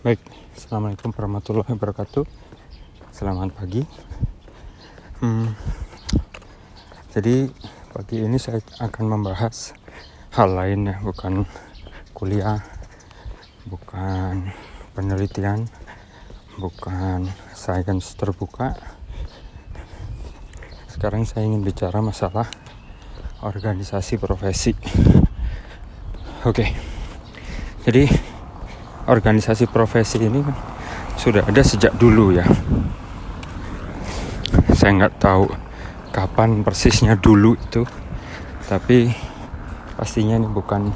Baik, Assalamualaikum warahmatullahi wabarakatuh. Selamat pagi. Hmm, Jadi pagi ini saya akan membahas hal lain ya Bukan kuliah, bukan penelitian, bukan sains terbuka. Sekarang saya ingin bicara masalah organisasi profesi. Oke, jadi organisasi profesi ini kan sudah ada sejak dulu ya. Saya nggak tahu kapan persisnya dulu itu, tapi pastinya ini bukan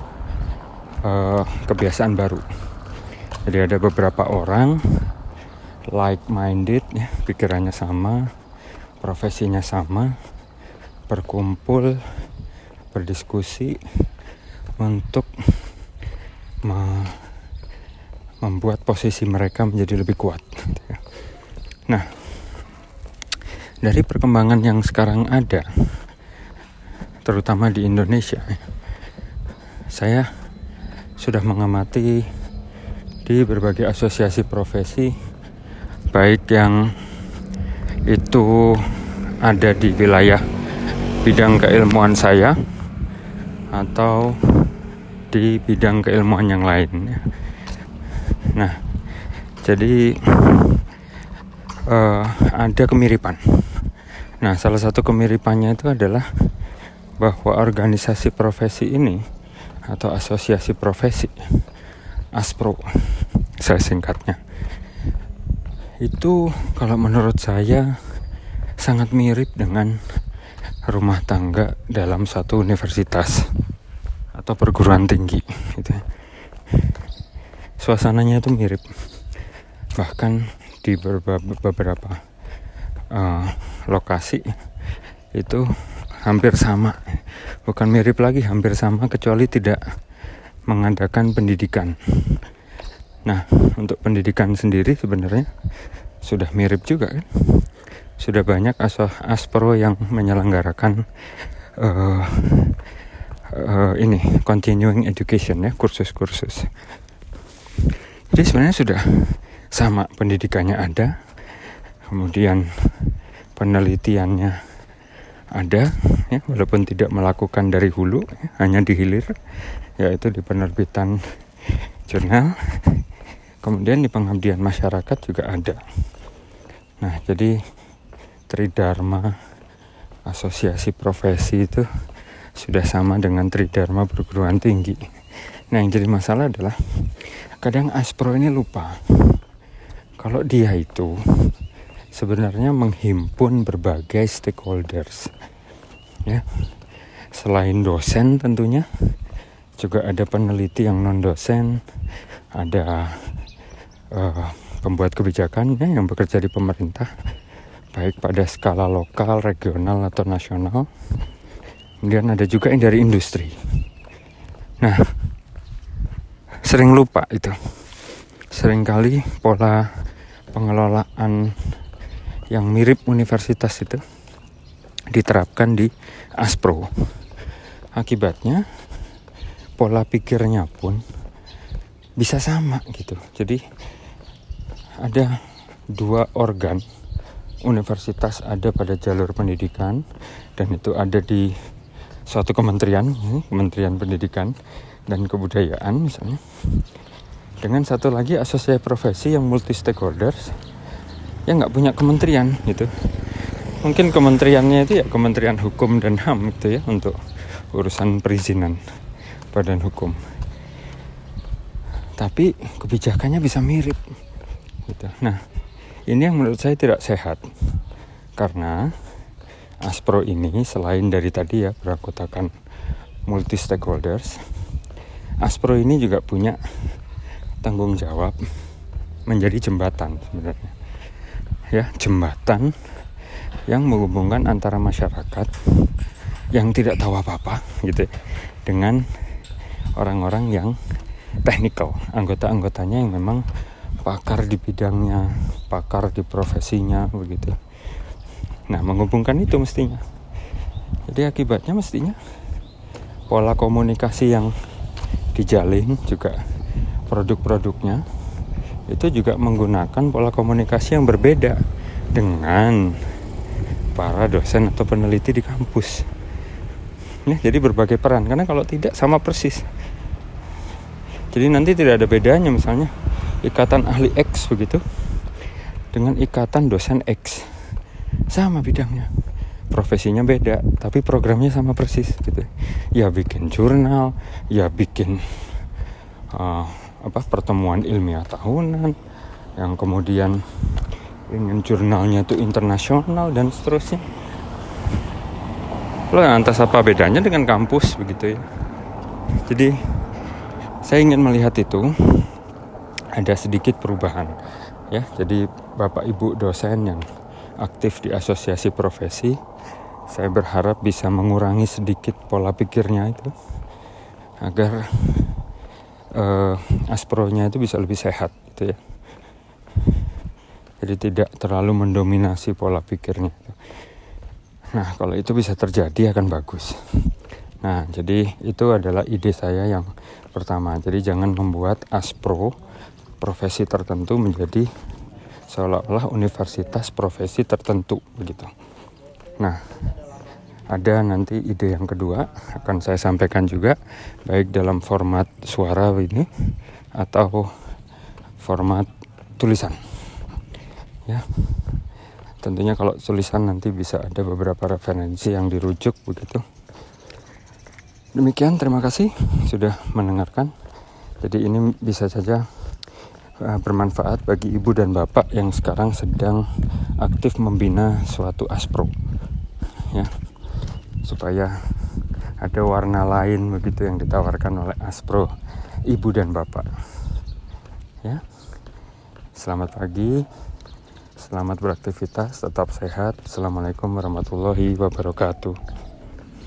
uh, kebiasaan baru. Jadi ada beberapa orang like-minded, ya, pikirannya sama, profesinya sama, berkumpul, berdiskusi untuk membuat posisi mereka menjadi lebih kuat. Nah, dari perkembangan yang sekarang ada, terutama di Indonesia, saya sudah mengamati di berbagai asosiasi profesi, baik yang itu ada di wilayah bidang keilmuan saya atau di bidang keilmuan yang lain. Jadi uh, ada kemiripan. Nah, salah satu kemiripannya itu adalah bahwa organisasi profesi ini atau asosiasi profesi ASPRO saya singkatnya itu kalau menurut saya sangat mirip dengan rumah tangga dalam satu universitas atau perguruan tinggi gitu suasananya itu mirip bahkan di beberapa uh, lokasi itu hampir sama. Bukan mirip lagi hampir sama kecuali tidak mengadakan pendidikan. Nah untuk pendidikan sendiri sebenarnya sudah mirip juga kan? Sudah banyak aso aspro yang menyelenggarakan uh, uh, ini continuing education ya kursus-kursus. Jadi sebenarnya sudah sama pendidikannya ada, kemudian penelitiannya ada, ya, walaupun tidak melakukan dari hulu, ya, hanya di hilir, yaitu di penerbitan jurnal. Kemudian di pengabdian masyarakat juga ada. Nah, jadi Tridharma asosiasi profesi itu sudah sama dengan Tridharma perguruan tinggi. Nah, yang jadi masalah adalah kadang Aspro ini lupa kalau dia itu sebenarnya menghimpun berbagai stakeholders ya. Selain dosen tentunya juga ada peneliti yang non dosen ada uh, pembuat kebijakan ya, yang bekerja di pemerintah baik pada skala lokal regional atau nasional. Kemudian ada juga yang dari industri. Nah sering lupa itu. Seringkali pola pengelolaan yang mirip universitas itu diterapkan di Aspro. Akibatnya pola pikirnya pun bisa sama gitu. Jadi ada dua organ. Universitas ada pada jalur pendidikan dan itu ada di suatu kementerian kementerian pendidikan dan kebudayaan misalnya dengan satu lagi asosiasi profesi yang multi stakeholders yang nggak punya kementerian gitu. Mungkin kementeriannya itu ya kementerian hukum dan ham gitu ya untuk urusan perizinan badan hukum. Tapi kebijakannya bisa mirip gitu. Nah ini yang menurut saya tidak sehat karena Aspro ini selain dari tadi ya beranggotakan multi stakeholders Aspro ini juga punya tanggung jawab menjadi jembatan sebenarnya. Ya, jembatan yang menghubungkan antara masyarakat yang tidak tahu apa-apa gitu ya, dengan orang-orang yang teknikal, anggota-anggotanya yang memang pakar di bidangnya, pakar di profesinya begitu. Nah, menghubungkan itu mestinya. Jadi akibatnya mestinya pola komunikasi yang dijalin juga produk-produknya itu juga menggunakan pola komunikasi yang berbeda dengan para dosen atau peneliti di kampus. Ya, jadi berbagai peran karena kalau tidak sama persis. Jadi nanti tidak ada bedanya misalnya ikatan ahli X begitu dengan ikatan dosen X sama bidangnya profesinya beda tapi programnya sama persis gitu ya bikin jurnal ya bikin uh, apa pertemuan ilmiah tahunan yang kemudian ingin jurnalnya itu internasional dan seterusnya. Lo lantas apa bedanya dengan kampus begitu ya? Jadi saya ingin melihat itu ada sedikit perubahan ya. Jadi bapak ibu dosen yang aktif di asosiasi profesi saya berharap bisa mengurangi sedikit pola pikirnya itu agar uh, aspronya itu bisa lebih sehat gitu ya. Jadi tidak terlalu mendominasi pola pikirnya. Nah kalau itu bisa terjadi akan bagus. Nah jadi itu adalah ide saya yang pertama. Jadi jangan membuat aspro profesi tertentu menjadi seolah-olah universitas profesi tertentu begitu. Nah, ada nanti ide yang kedua akan saya sampaikan juga baik dalam format suara ini atau format tulisan. Ya. Tentunya kalau tulisan nanti bisa ada beberapa referensi yang dirujuk begitu. Demikian terima kasih sudah mendengarkan. Jadi ini bisa saja uh, bermanfaat bagi ibu dan bapak yang sekarang sedang aktif membina suatu aspro ya supaya ada warna lain begitu yang ditawarkan oleh Aspro ibu dan bapak. Ya. Selamat pagi. Selamat beraktivitas tetap sehat. Assalamualaikum warahmatullahi wabarakatuh